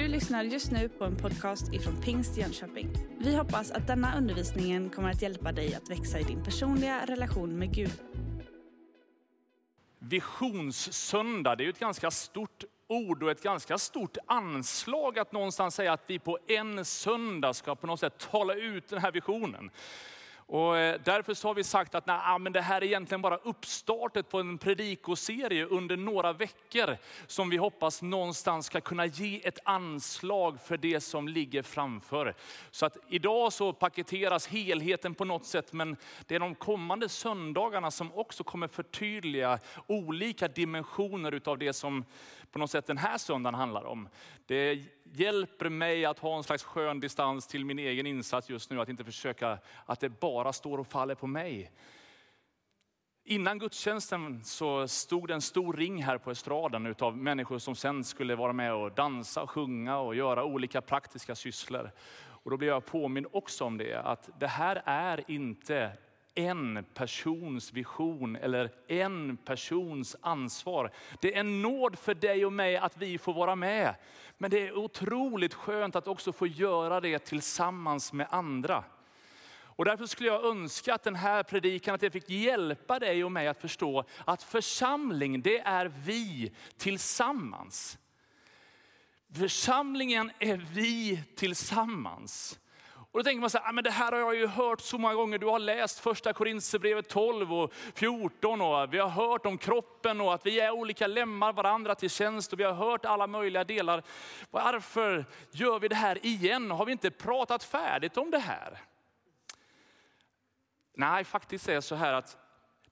Du lyssnar just nu på en podcast ifrån Pingst Jönköping. Vi hoppas att denna undervisning kommer att hjälpa dig att växa i din personliga relation med Gud. Visionssöndag, det är ju ett ganska stort ord och ett ganska stort anslag att någonstans säga att vi på en söndag ska på något sätt tala ut den här visionen. Och eh, därför så har vi sagt att nej, ah, men det här är egentligen bara uppstartet på en predikoserie under några veckor som vi hoppas någonstans ska kunna ge ett anslag för det som ligger framför. Så att idag så paketeras helheten på något sätt, men det är de kommande söndagarna som också kommer förtydliga olika dimensioner utav det som på något sätt den här söndagen handlar om. Det hjälper mig att ha en slags skön distans till min egen insats just nu, att inte försöka att det bara står och faller på mig. Innan gudstjänsten så stod det en stor ring här på estraden utav människor som sen skulle vara med och dansa, sjunga och göra olika praktiska sysslor. Och då blev jag påmind också om det, att det här är inte en persons vision eller en persons ansvar. Det är en nåd för dig och mig att vi får vara med. Men det är otroligt skönt att också få göra det tillsammans med andra. Och därför skulle jag önska att den här predikan, att jag fick hjälpa dig och mig att förstå att församling, det är vi tillsammans. Församlingen är vi tillsammans. Och då tänker man så här, ah, men det här har jag ju hört så många gånger. Du har läst första Korinthierbrevet 12 och 14 och vi har hört om kroppen och att vi är olika lemmar varandra till tjänst och vi har hört alla möjliga delar. Varför gör vi det här igen? Har vi inte pratat färdigt om det här? Nej, faktiskt är det så här att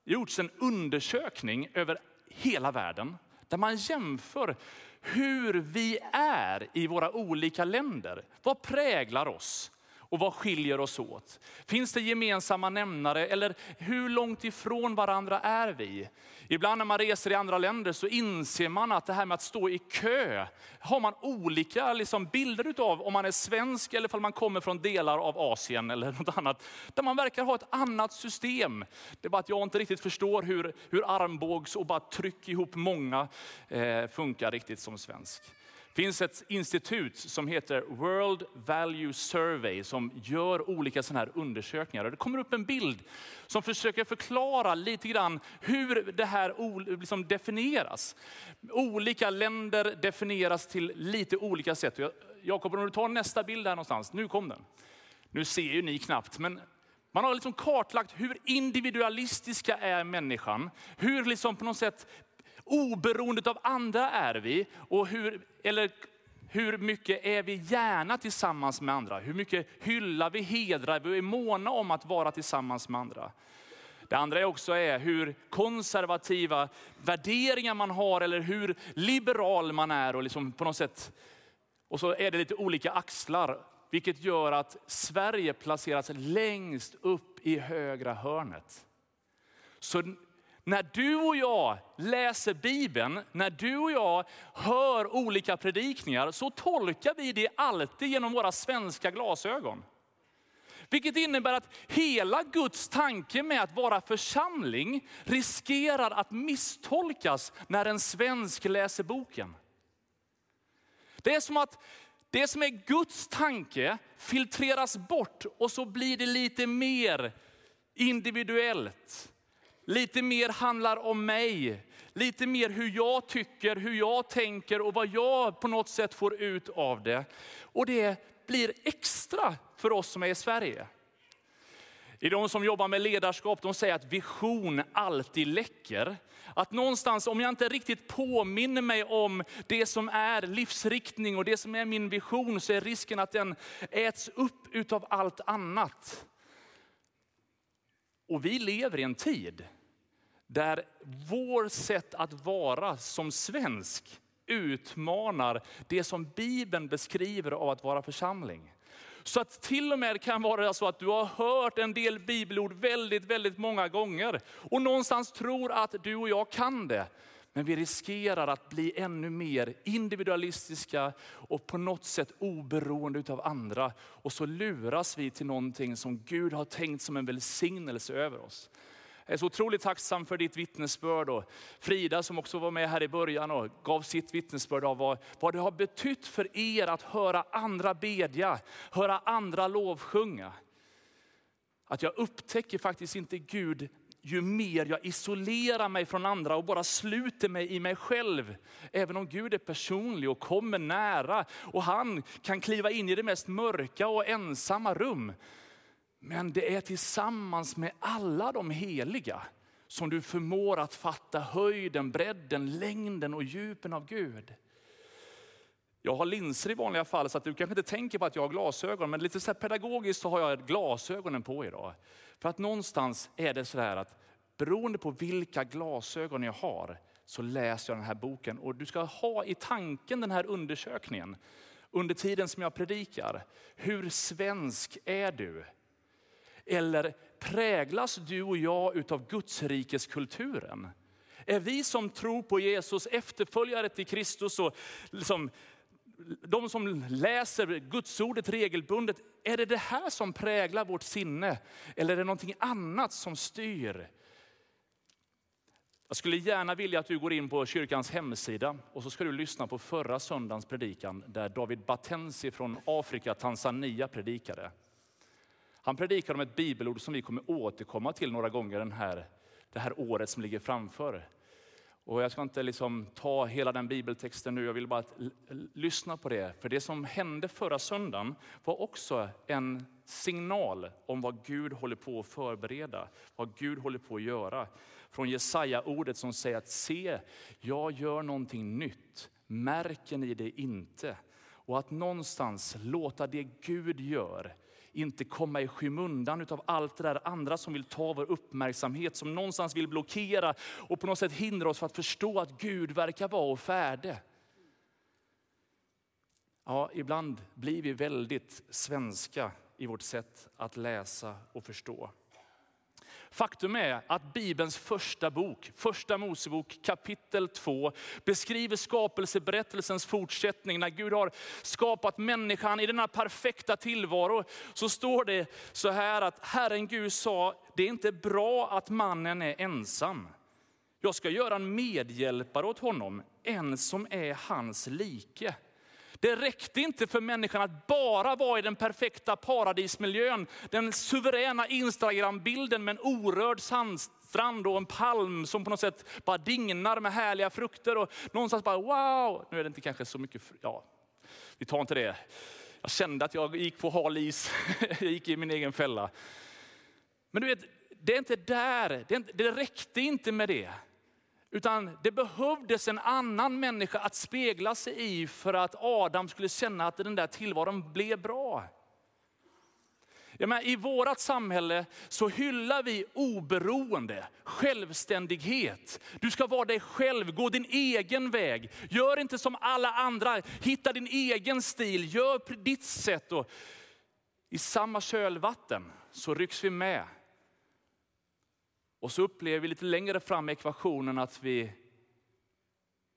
det gjorts en undersökning över hela världen där man jämför hur vi är i våra olika länder. Vad präglar oss? Och vad skiljer oss åt? Finns det gemensamma nämnare eller hur långt ifrån varandra är vi? Ibland när man reser i andra länder så inser man att det här med att stå i kö, har man olika liksom bilder utav om man är svensk eller om man kommer från delar av Asien eller något annat. Där man verkar ha ett annat system. Det är bara att jag inte riktigt förstår hur, hur armbågs och bara tryck ihop många eh, funkar riktigt som svensk. Det finns ett institut som heter World Value Survey som gör olika sådana här undersökningar. Och det kommer upp en bild som försöker förklara lite grann hur det här liksom definieras. Olika länder definieras till lite olika sätt. Jakob, om du tar nästa bild här någonstans. Nu kom den. Nu ser ju ni knappt, men man har liksom kartlagt hur individualistiska är människan. Hur liksom på något sätt oberoende av andra är vi? Och hur, eller hur mycket är vi gärna tillsammans med andra? Hur mycket hyllar vi, hedrar vi och är måna om att vara tillsammans med andra? Det andra är också är hur konservativa värderingar man har eller hur liberal man är. Och, liksom på något sätt, och så är det lite olika axlar, vilket gör att Sverige placeras längst upp i högra hörnet. Så när du och jag läser Bibeln, när du och jag hör olika predikningar, så tolkar vi det alltid genom våra svenska glasögon. Vilket innebär att hela Guds tanke med att vara församling riskerar att misstolkas när en svensk läser boken. Det är som att det som är Guds tanke filtreras bort och så blir det lite mer individuellt lite mer handlar om mig. Lite mer hur jag tycker, hur jag tänker och vad jag på något sätt får ut av det. Och det blir extra för oss som är i Sverige. I de som jobbar med ledarskap, de säger att vision alltid läcker. Att någonstans, om jag inte riktigt påminner mig om det som är livsriktning och det som är min vision, så är risken att den äts upp utav allt annat. Och vi lever i en tid där vår sätt att vara som svensk utmanar det som Bibeln beskriver av att vara församling. Så att till och med kan vara så att du har hört en del bibelord väldigt, väldigt många gånger och någonstans tror att du och jag kan det. Men vi riskerar att bli ännu mer individualistiska och på något sätt oberoende av andra. Och så luras vi till någonting som Gud har tänkt som en välsignelse över oss. Jag är så otroligt tacksam för ditt vittnesbörd och Frida som också var med här i början och gav sitt vittnesbörd av vad, vad det har betytt för er att höra andra bedja, höra andra lovsjunga. Att jag upptäcker faktiskt inte Gud ju mer jag isolerar mig från andra och bara sluter mig i mig själv. Även om Gud är personlig och kommer nära och han kan kliva in i det mest mörka och ensamma rum. Men det är tillsammans med alla de heliga som du förmår att fatta höjden, bredden, längden och djupen av Gud. Jag har linser i vanliga fall så att du kanske inte tänker på att jag har glasögon, men lite så pedagogiskt så har jag glasögonen på idag. För att någonstans är det så här att beroende på vilka glasögon jag har så läser jag den här boken. Och du ska ha i tanken den här undersökningen under tiden som jag predikar. Hur svensk är du? Eller präglas du och jag utav Guds rikes kulturen? Är vi som tror på Jesus efterföljare till Kristus och liksom, de som läser Gudsordet regelbundet, är det det här som präglar vårt sinne? Eller är det någonting annat som styr? Jag skulle gärna vilja att du går in på kyrkans hemsida och så ska du lyssna på förra söndagens predikan där David Batensi från Afrika, Tanzania predikade. Han predikar om ett bibelord som vi kommer återkomma till några gånger den här, det här året som ligger framför. Och jag ska inte liksom ta hela den bibeltexten nu, jag vill bara lyssna på det. För det som hände förra söndagen var också en signal om vad Gud håller på att förbereda, vad Gud håller på att göra. Från Jesaja-ordet som säger att se, jag gör någonting nytt. Märker ni det inte? Och att någonstans låta det Gud gör inte komma i skymundan av allt det där andra som vill ta vår uppmärksamhet, som någonstans vill blockera och på något sätt hindra oss för att förstå att Gud verkar vara och färdig. Ja, ibland blir vi väldigt svenska i vårt sätt att läsa och förstå. Faktum är att Bibelns första bok, första Mosebok kapitel 2, beskriver skapelseberättelsens fortsättning. När Gud har skapat människan i denna perfekta tillvaro, så står det så här att Herren Gud sa, det är inte bra att mannen är ensam. Jag ska göra en medhjälpare åt honom, en som är hans like. Det räckte inte för människan att bara vara i den perfekta paradismiljön. Den suveräna Instagram-bilden med en orörd sandstrand och en palm som på något sätt bara dignar med härliga frukter. Och någonstans bara wow, nu är det inte kanske så mycket, ja, vi tar inte det. Jag kände att jag gick på hal is, jag gick i min egen fälla. Men du vet, det är inte där, det räckte inte med det. Utan det behövdes en annan människa att spegla sig i för att Adam skulle känna att den där tillvaron blev bra. Menar, I vårt samhälle så hyllar vi oberoende, självständighet. Du ska vara dig själv, gå din egen väg. Gör inte som alla andra, hitta din egen stil, gör ditt sätt. Och I samma kölvatten så rycks vi med och så upplever vi lite längre fram i ekvationen att vi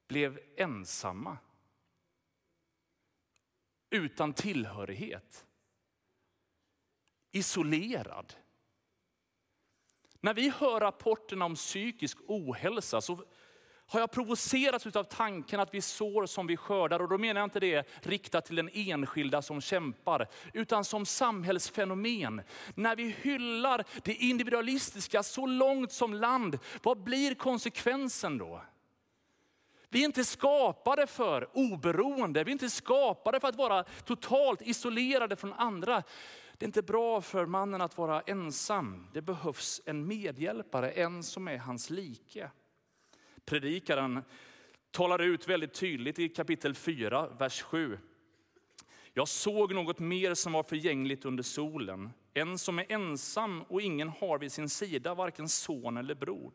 blev ensamma. Utan tillhörighet. Isolerad. När vi hör rapporterna om psykisk ohälsa så har jag provocerats av tanken att vi sår som vi skördar. Och då menar jag inte det riktat till den enskilda som kämpar, utan som samhällsfenomen. När vi hyllar det individualistiska så långt som land, vad blir konsekvensen då? Vi är inte skapade för oberoende, vi är inte skapade för att vara totalt isolerade från andra. Det är inte bra för mannen att vara ensam. Det behövs en medhjälpare, en som är hans like. Predikaren talar ut väldigt tydligt i kapitel 4, vers 7. Jag såg något mer som var förgängligt under solen. En som är ensam och ingen har vid sin sida, varken son eller bror.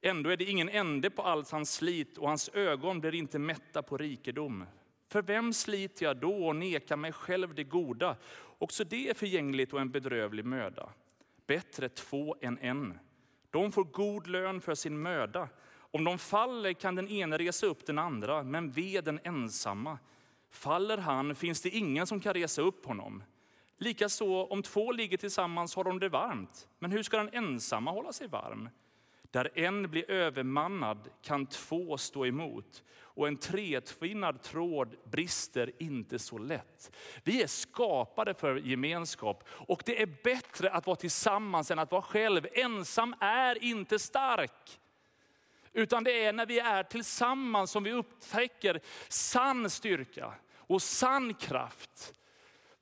Ändå är det ingen ände på allt hans slit och hans ögon blir inte mätta på rikedom. För vem sliter jag då och nekar mig själv det goda? Också det är förgängligt och en bedrövlig möda. Bättre två än en. De får god lön för sin möda. Om de faller kan den ene resa upp den andra, men ve den ensamma. Faller han finns det ingen som kan resa upp honom. Likaså om två ligger tillsammans har de det varmt. Men hur ska den ensamma hålla sig varm? Där en blir övermannad kan två stå emot och en tretvinnad tråd brister inte så lätt. Vi är skapade för gemenskap och det är bättre att vara tillsammans än att vara själv. Ensam är inte stark. Utan det är när vi är tillsammans som vi upptäcker sann styrka och sann kraft.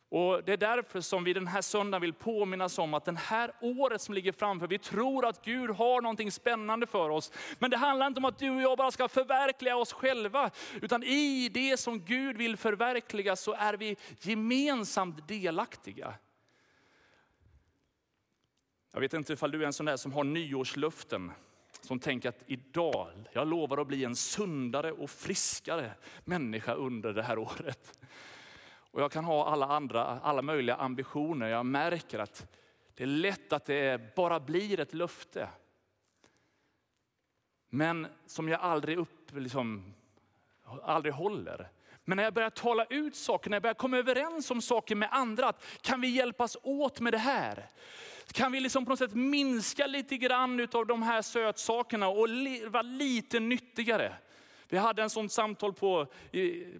Och Det är därför som vi den här söndagen vill påminnas om att det här året som ligger framför, vi tror att Gud har någonting spännande för oss. Men det handlar inte om att du och jag bara ska förverkliga oss själva, utan i det som Gud vill förverkliga så är vi gemensamt delaktiga. Jag vet inte ifall du är en sån där som har nyårslöften som tänker att idag, jag lovar att bli en sundare och friskare människa under det här året. Och jag kan ha alla andra, alla möjliga ambitioner. Jag märker att det är lätt att det bara blir ett löfte. Men som jag aldrig, upp, liksom, aldrig håller. Men när jag börjar tala ut saker, när jag börjar komma överens om saker med andra, att kan vi hjälpas åt med det här? Kan vi liksom på något sätt minska lite grann av de här sötsakerna och vara lite nyttigare? Vi hade en sånt samtal på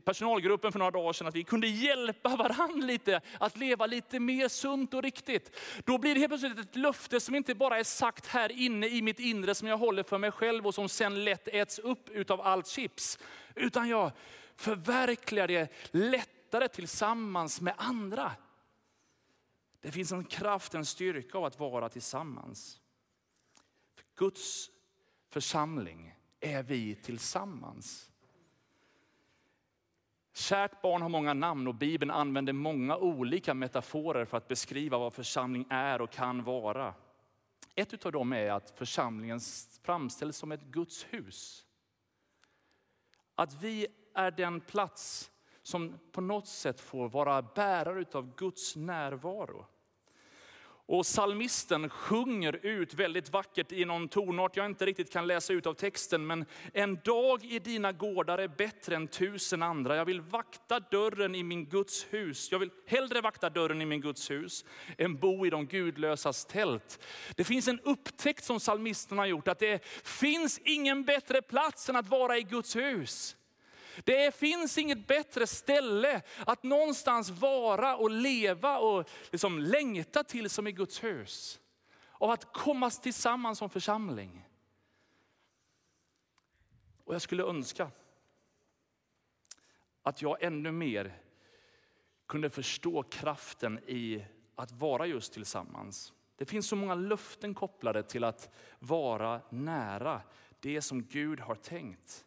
personalgruppen för några dagar sedan, att vi kunde hjälpa varandra lite att leva lite mer sunt och riktigt. Då blir det helt plötsligt ett löfte som inte bara är sagt här inne i mitt inre som jag håller för mig själv och som sen lätt äts upp utav allt chips. Utan jag förverkligar det lättare tillsammans med andra. Det finns en kraft, en styrka av att vara tillsammans. Guds församling är vi tillsammans. Kärt barn har många namn och Bibeln använder många olika metaforer för att beskriva vad församling är och kan vara. Ett av dem är att församlingen framställs som ett Guds hus. Att vi är den plats som på något sätt får vara bärare av Guds närvaro. Och salmisten sjunger ut väldigt vackert i någon tonart jag inte riktigt kan läsa ut av texten. Men en dag i dina gårdar är bättre än tusen andra. Jag vill vakta dörren i min Guds hus. Jag vill hellre vakta dörren i min Guds hus än bo i de gudlösas tält. Det finns en upptäckt som salmisten har gjort att det finns ingen bättre plats än att vara i Guds hus. Det finns inget bättre ställe att någonstans vara och leva och liksom längta till som i Guds hus. Av att komma tillsammans som församling. Och jag skulle önska att jag ännu mer kunde förstå kraften i att vara just tillsammans. Det finns så många löften kopplade till att vara nära det som Gud har tänkt.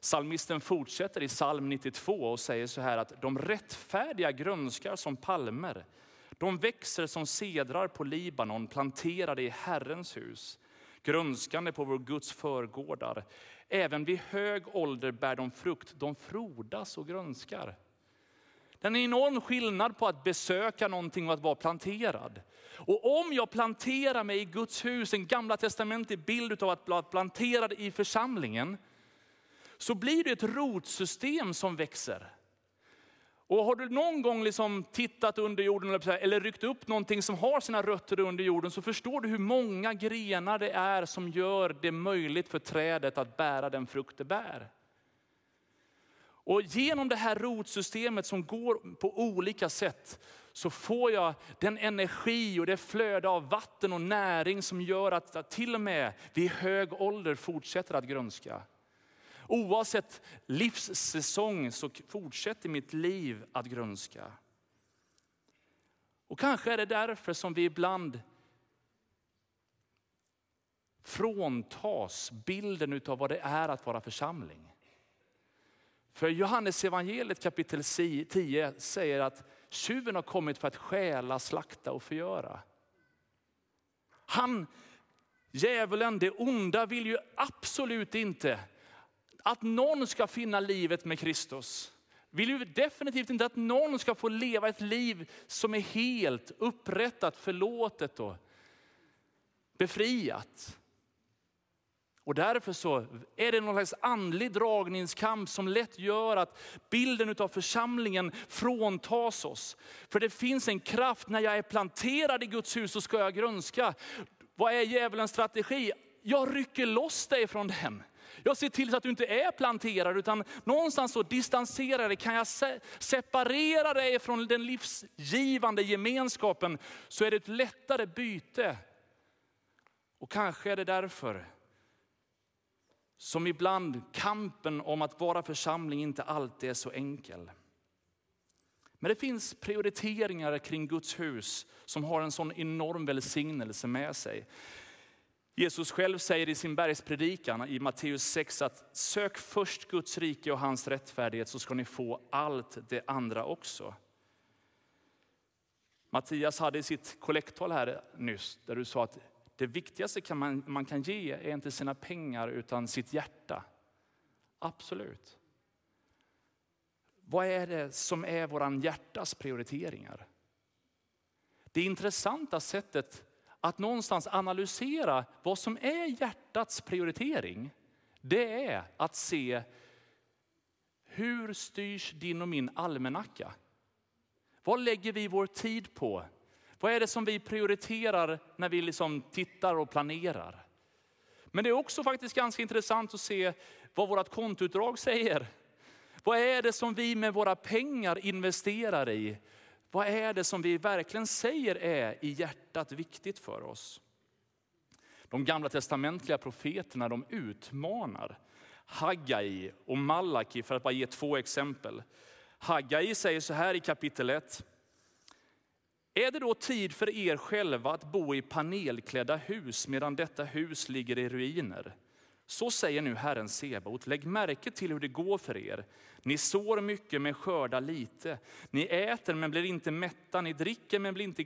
Salmisten fortsätter i psalm 92 och säger så här att de rättfärdiga grönskar som palmer. De växer som sedrar på Libanon, planterade i Herrens hus. Grönskande på vår Guds förgårdar. Även vid hög ålder bär de frukt, de frodas och grönskar. Det är en enorm skillnad på att besöka någonting och att vara planterad. Och om jag planterar mig i Guds hus, en gamla testamentet bild av att vara planterad i församlingen, så blir det ett rotsystem som växer. Och har du någon gång liksom tittat under jorden eller ryckt upp någonting som har sina rötter under jorden så förstår du hur många grenar det är som gör det möjligt för trädet att bära den frukt det bär. Och genom det här rotsystemet som går på olika sätt så får jag den energi och det flöde av vatten och näring som gör att till och med vid hög ålder fortsätter att grönska. Oavsett livssäsong så fortsätter mitt liv att grönska. Och kanske är det därför som vi ibland fråntas bilden av vad det är att vara församling. För Johannes evangeliet kapitel 10 säger att tjuven har kommit för att stjäla, slakta och förgöra. Han, djävulen, det onda vill ju absolut inte att någon ska finna livet med Kristus. Vill ju definitivt inte att någon ska få leva ett liv som är helt upprättat, förlåtet och befriat. Och därför så är det någon slags andlig dragningskamp som lätt gör att bilden av församlingen fråntas oss. För det finns en kraft, när jag är planterad i Guds hus så ska jag grönska. Vad är djävulens strategi? Jag rycker loss dig från den. Jag ser till så att du inte är planterad, utan någonstans så distanserar dig. Kan jag separera dig från den livsgivande gemenskapen så är det ett lättare byte. Och kanske är det därför som ibland kampen om att vara församling inte alltid är så enkel. Men det finns prioriteringar kring Guds hus som har en sån enorm välsignelse med sig. Jesus själv säger i sin bergspredikan i Matteus 6 att sök först Guds rike och hans rättfärdighet så ska ni få allt det andra också. Mattias hade i sitt kollekttal här nyss, där du sa att det viktigaste kan man, man kan ge är inte sina pengar utan sitt hjärta. Absolut. Vad är det som är våran hjärtas prioriteringar? Det intressanta sättet att någonstans analysera vad som är hjärtats prioritering, det är att se hur styrs din och min almanacka? Vad lägger vi vår tid på? Vad är det som vi prioriterar när vi liksom tittar och planerar? Men det är också faktiskt ganska intressant att se vad vårt kontoutdrag säger. Vad är det som vi med våra pengar investerar i? Vad är det som vi verkligen säger är i hjärtat viktigt för oss? De gamla testamentliga profeterna de utmanar Haggai och Malaki för att bara ge två exempel. Haggai säger så här i kapitel 1. Är det då tid för er själva att bo i panelklädda hus medan detta hus ligger i ruiner? Så säger nu Herren Sebaot, lägg märke till hur det går för er. Ni sår mycket men skördar lite. Ni äter men blir inte mätta, ni dricker men blir inte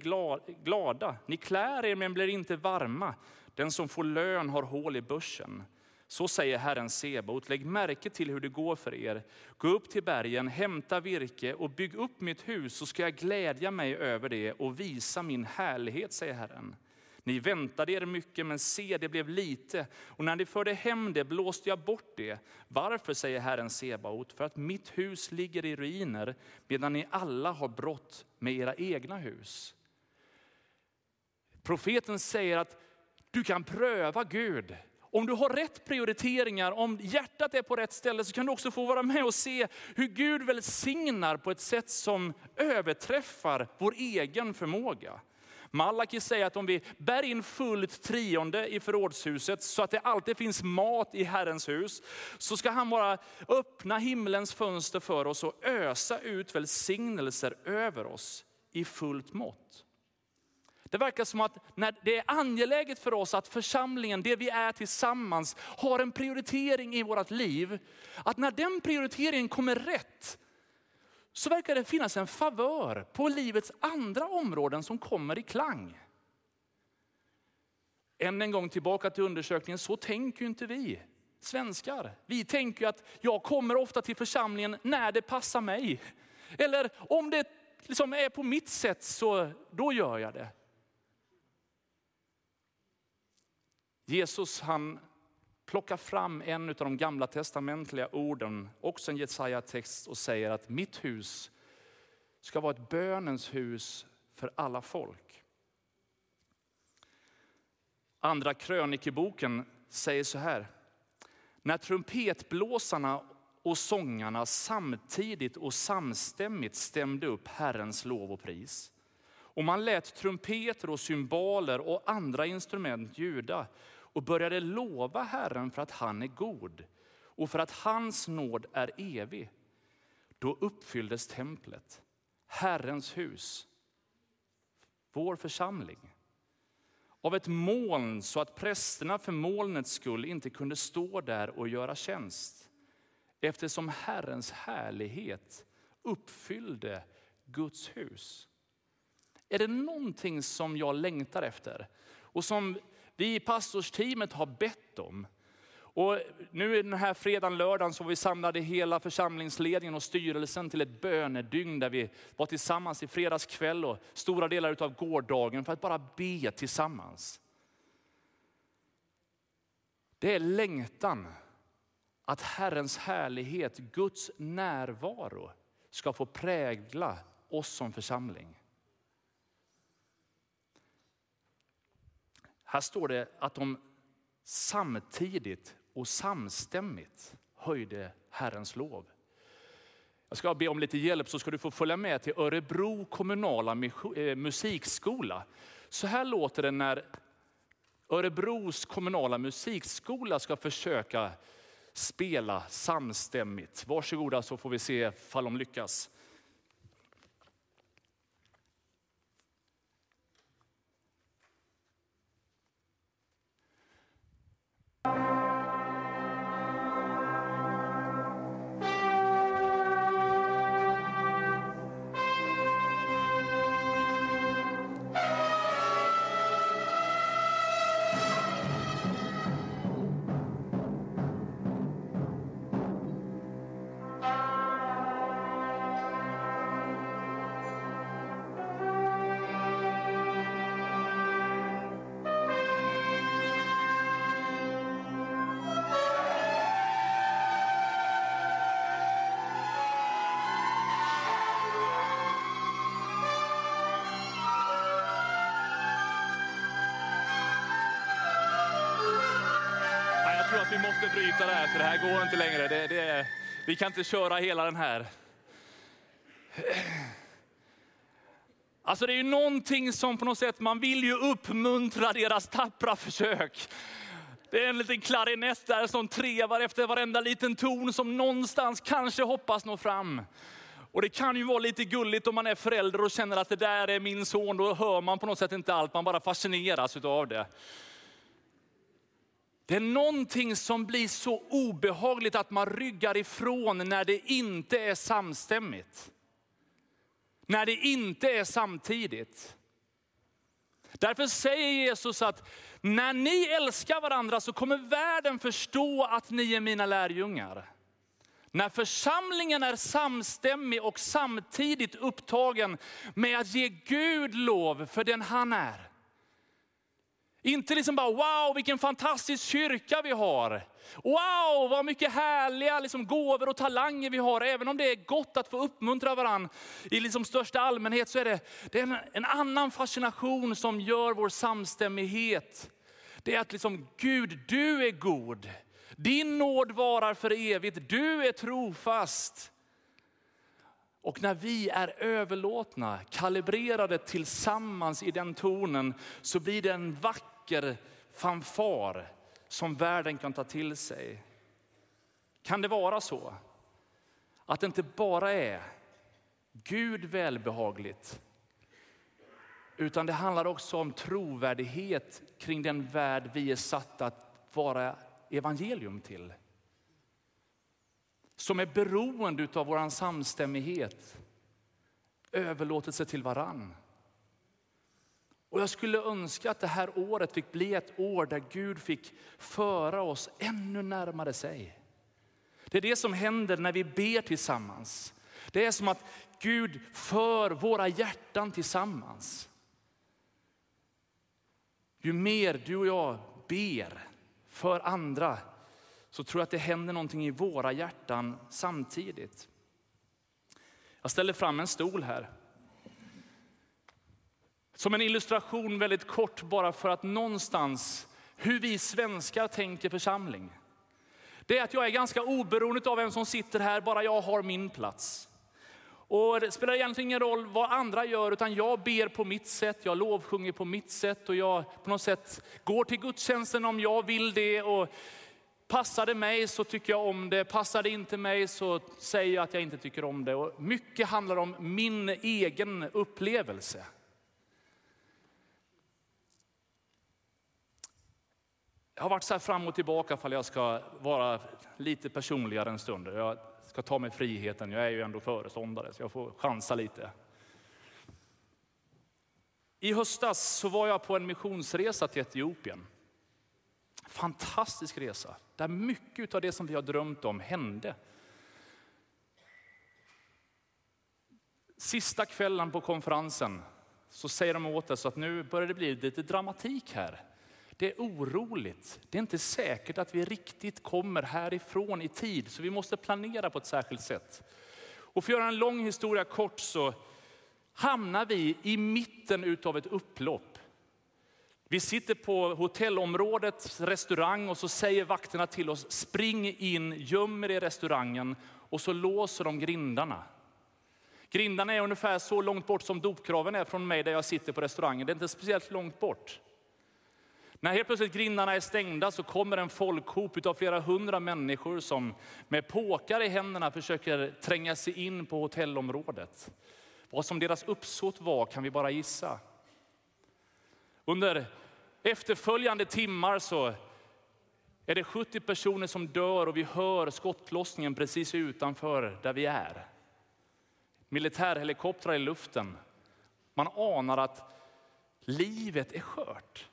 glada. Ni klär er men blir inte varma. Den som får lön har hål i börsen. Så säger Herren Sebaot, lägg märke till hur det går för er. Gå upp till bergen, hämta virke och bygg upp mitt hus så ska jag glädja mig över det och visa min härlighet, säger Herren. Ni väntade er mycket, men se, det blev lite. Och när ni förde hem det blåste jag bort det. Varför, säger Herren Sebaot, för att mitt hus ligger i ruiner, medan ni alla har brott med era egna hus. Profeten säger att du kan pröva Gud. Om du har rätt prioriteringar, om hjärtat är på rätt ställe, så kan du också få vara med och se hur Gud välsignar på ett sätt som överträffar vår egen förmåga. Malaki säger att om vi bär in fullt trionde i förrådshuset så att det alltid finns mat i Herrens hus, så ska han bara öppna himlens fönster för oss och ösa ut välsignelser över oss i fullt mått. Det verkar som att när det är angeläget för oss att församlingen, det vi är tillsammans, har en prioritering i vårt liv. Att när den prioriteringen kommer rätt, så verkar det finnas en favör på livets andra områden som kommer i klang. Än en gång tillbaka till undersökningen, så tänker inte vi svenskar. Vi tänker att jag kommer ofta till församlingen när det passar mig. Eller om det liksom är på mitt sätt så då gör jag det. Jesus han plockar fram en av de gamla testamentliga orden, också en Jesaja-text och säger att mitt hus ska vara ett bönens hus för alla folk. Andra krönikeboken säger så här. När trumpetblåsarna och sångarna samtidigt och samstämmigt stämde upp Herrens lov och pris. Och man lät trumpeter och symboler och andra instrument ljuda och började lova Herren för att han är god och för att hans nåd är evig. Då uppfylldes templet, Herrens hus, vår församling av ett moln så att prästerna för molnets skull inte kunde stå där och göra tjänst. Eftersom Herrens härlighet uppfyllde Guds hus. Är det någonting som jag längtar efter och som vi i pastorsteamet har bett om. Och nu den här fredagen, lördagen så vi samlade hela församlingsledningen och styrelsen till ett bönedygn där vi var tillsammans i fredags kväll och stora delar av gårdagen för att bara be tillsammans. Det är längtan att Herrens härlighet, Guds närvaro ska få prägla oss som församling. Här står det att de samtidigt och samstämmigt höjde Herrens lov. Jag ska be om lite hjälp så ska du få följa med till Örebro kommunala eh, musikskola. Så här låter det när Örebros kommunala musikskola ska försöka spela samstämmigt. Varsågoda så får vi se ifall de lyckas. Avsluta det här, för det här går inte längre. Det, det, vi kan inte köra hela den här. Alltså det är ju någonting som på något sätt, man vill ju uppmuntra deras tappra försök. Det är en liten klarinett där som trevar efter varenda liten ton som någonstans kanske hoppas nå fram. Och det kan ju vara lite gulligt om man är förälder och känner att det där är min son. Då hör man på något sätt inte allt, man bara fascineras av det. Det är någonting som blir så obehagligt att man ryggar ifrån när det inte är samstämmigt. När det inte är samtidigt. Därför säger Jesus att när ni älskar varandra så kommer världen förstå att ni är mina lärjungar. När församlingen är samstämmig och samtidigt upptagen med att ge Gud lov för den han är. Inte liksom bara wow vilken fantastisk kyrka vi har. Wow vad mycket härliga liksom, gåvor och talanger vi har. Även om det är gott att få uppmuntra varandra i liksom största allmänhet så är det, det är en, en annan fascination som gör vår samstämmighet. Det är att liksom, Gud du är god. Din nåd varar för evigt. Du är trofast. Och när vi är överlåtna, kalibrerade tillsammans i den tonen så blir det en vacker vacker fanfar som världen kan ta till sig. Kan det vara så att det inte bara är Gud välbehagligt, utan det handlar också om trovärdighet kring den värld vi är satta att vara evangelium till. Som är beroende av vår samstämmighet, överlåtelse till varann. Och jag skulle önska att det här året fick bli ett år där Gud fick föra oss ännu närmare sig. Det är det som händer när vi ber tillsammans. Det är som att Gud för våra hjärtan tillsammans. Ju mer du och jag ber för andra så tror jag att det händer någonting i våra hjärtan samtidigt. Jag ställer fram en stol här. Som en illustration väldigt kort bara för att någonstans hur vi svenskar tänker församling. Det är att jag är ganska oberoende av vem som sitter här, bara jag har min plats. Och det spelar egentligen ingen roll vad andra gör, utan jag ber på mitt sätt, jag lovsjunger på mitt sätt och jag på något sätt går till gudstjänsten om jag vill det. Och passar det mig så tycker jag om det, passar det inte mig så säger jag att jag inte tycker om det. Och mycket handlar om min egen upplevelse. Har varit så här fram och tillbaka för jag ska vara lite personligare en stund. Jag ska ta mig friheten, jag är ju ändå föreståndare så jag får chansa lite. I höstas så var jag på en missionsresa till Etiopien. Fantastisk resa, där mycket av det som vi har drömt om hände. Sista kvällen på konferensen så säger de åt oss att nu börjar det bli lite dramatik här. Det är oroligt. Det är inte säkert att vi riktigt kommer härifrån i tid, så vi måste planera på ett särskilt sätt. Och för att göra en lång historia kort så hamnar vi i mitten av ett upplopp. Vi sitter på hotellområdets restaurang och så säger vakterna till oss, spring in, göm er i restaurangen och så låser de grindarna. Grindarna är ungefär så långt bort som dopkraven är från mig där jag sitter på restaurangen. Det är inte speciellt långt bort. När helt plötsligt grindarna är stängda så kommer en folkhop av flera hundra människor som med påkar i händerna försöker tränga sig in på hotellområdet. Vad som deras uppsåt var kan vi bara gissa. Under efterföljande timmar så är det 70 personer som dör och vi hör skottlossningen precis utanför där vi är. Militärhelikoptrar i luften. Man anar att livet är skört.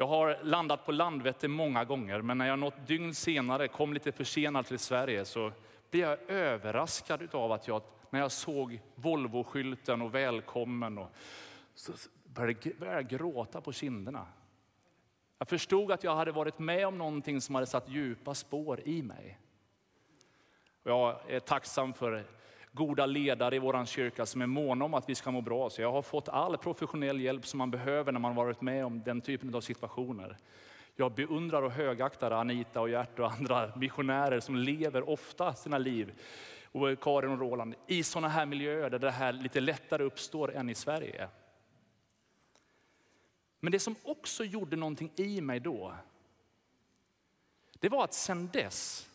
Jag har landat på Landvetter många gånger, men när jag något dygn senare kom lite försenad till Sverige så blev jag överraskad av att jag, när jag såg Volvo-skylten och välkommen, och, så började jag gråta på kinderna. Jag förstod att jag hade varit med om någonting som hade satt djupa spår i mig. Jag är tacksam för goda ledare i vår kyrka som är måna om att vi ska må bra. Så jag har fått all professionell hjälp som man behöver när man varit med om den typen av situationer. Jag beundrar och högaktar Anita och Gert och andra missionärer som lever ofta sina liv, och Karin och Roland, i sådana här miljöer där det här lite lättare uppstår än i Sverige. Men det som också gjorde någonting i mig då, det var att sen dess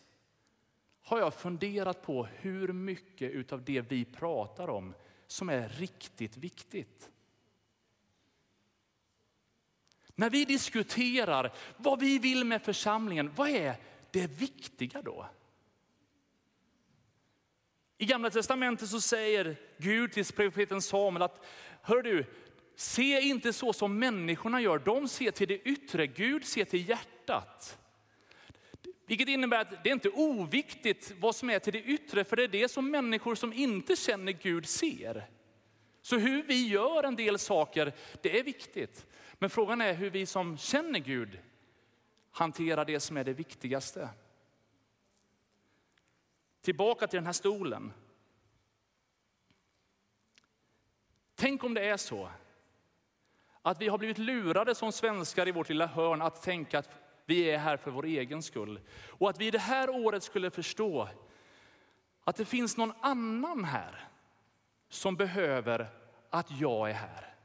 har jag funderat på hur mycket av det vi pratar om som är riktigt viktigt. När vi diskuterar vad vi vill med församlingen, vad är det viktiga då? I gamla testamentet så säger Gud till profeten Samuel att, hör du, se inte så som människorna gör. De ser till det yttre, Gud ser till hjärtat. Vilket innebär att det är inte oviktigt vad som är till det yttre, för det är det som människor som inte känner Gud ser. Så hur vi gör en del saker, det är viktigt. Men frågan är hur vi som känner Gud hanterar det som är det viktigaste. Tillbaka till den här stolen. Tänk om det är så att vi har blivit lurade som svenskar i vårt lilla hörn att tänka att vi är här för vår egen skull. Och att vi det här året skulle förstå att det finns någon annan här som behöver att jag är här.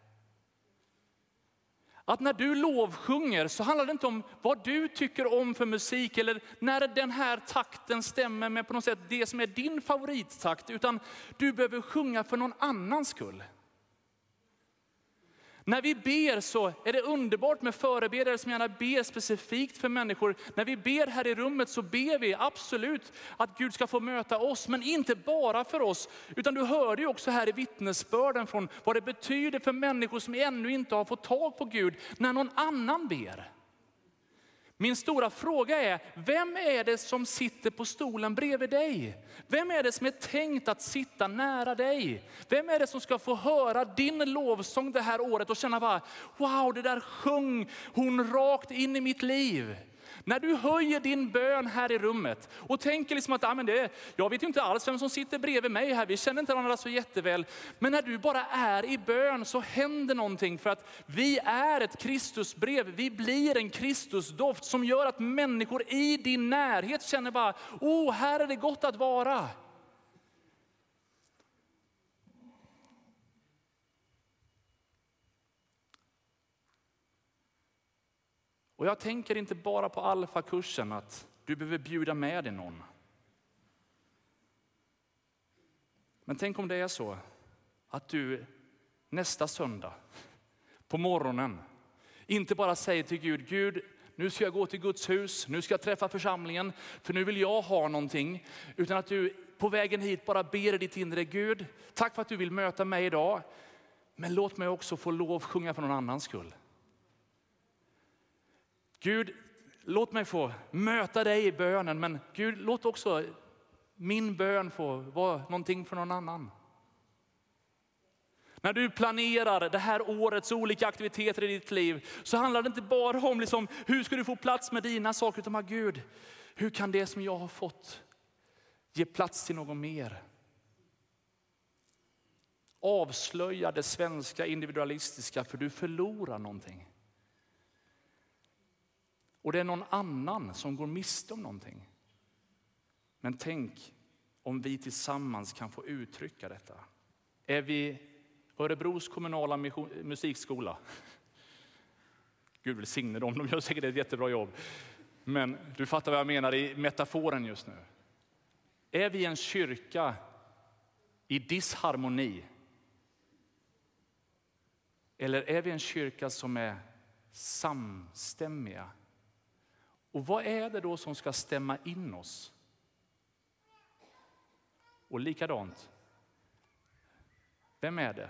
Att när du lovsjunger så handlar det inte om vad du tycker om för musik eller när den här takten stämmer med på något sätt det som är din favorittakt, utan du behöver sjunga för någon annans skull. När vi ber så är det underbart med förebedjare som gärna ber specifikt för människor. När vi ber här i rummet så ber vi absolut att Gud ska få möta oss, men inte bara för oss. Utan du hörde ju också här i vittnesbörden från vad det betyder för människor som ännu inte har fått tag på Gud när någon annan ber. Min stora fråga är, vem är det som sitter på stolen bredvid dig? Vem är det som är tänkt att sitta nära dig? Vem är det som ska få höra din lovsång det här året och känna bara, wow, det där sjöng hon rakt in i mitt liv. När du höjer din bön här i rummet och tänker liksom att, ah, men det, jag vet ju inte alls vem som sitter bredvid mig här, vi känner inte varandra så jätteväl. Men när du bara är i bön så händer någonting för att vi är ett Kristusbrev. Vi blir en Kristusdoft som gör att människor i din närhet känner bara, oh här är det gott att vara. Och jag tänker inte bara på alfakursen att du behöver bjuda med dig någon. Men tänk om det är så att du nästa söndag på morgonen inte bara säger till Gud, Gud nu ska jag gå till Guds hus, nu ska jag träffa församlingen, för nu vill jag ha någonting. Utan att du på vägen hit bara ber i ditt inre, Gud, tack för att du vill möta mig idag. Men låt mig också få lov sjunga för någon annans skull. Gud, låt mig få möta dig i bönen, men Gud, låt också min bön få vara någonting för någon annan. När du planerar det här årets olika aktiviteter i ditt liv så handlar det inte bara om liksom, hur ska du få plats med dina saker, utan bara, Gud, hur kan det som jag har fått ge plats till någon mer? Avslöja det svenska individualistiska för du förlorar någonting. Och det är någon annan som går miste om någonting. Men tänk om vi tillsammans kan få uttrycka detta. Är vi Örebros kommunala musikskola? Gud välsigne dem, de gör säkert ett jättebra jobb. Men du fattar vad jag menar i metaforen just nu. Är vi en kyrka i disharmoni? Eller är vi en kyrka som är samstämmiga? Och vad är det då som ska stämma in oss? Och likadant, vem är det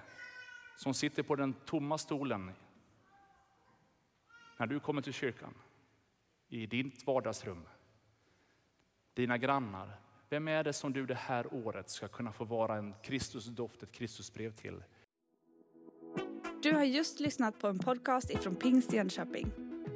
som sitter på den tomma stolen när du kommer till kyrkan? I ditt vardagsrum, dina grannar. Vem är det som du det här året ska kunna få vara en Kristusdoft, ett Kristusbrev till? Du har just lyssnat på en podcast ifrån Pingst Jönköping.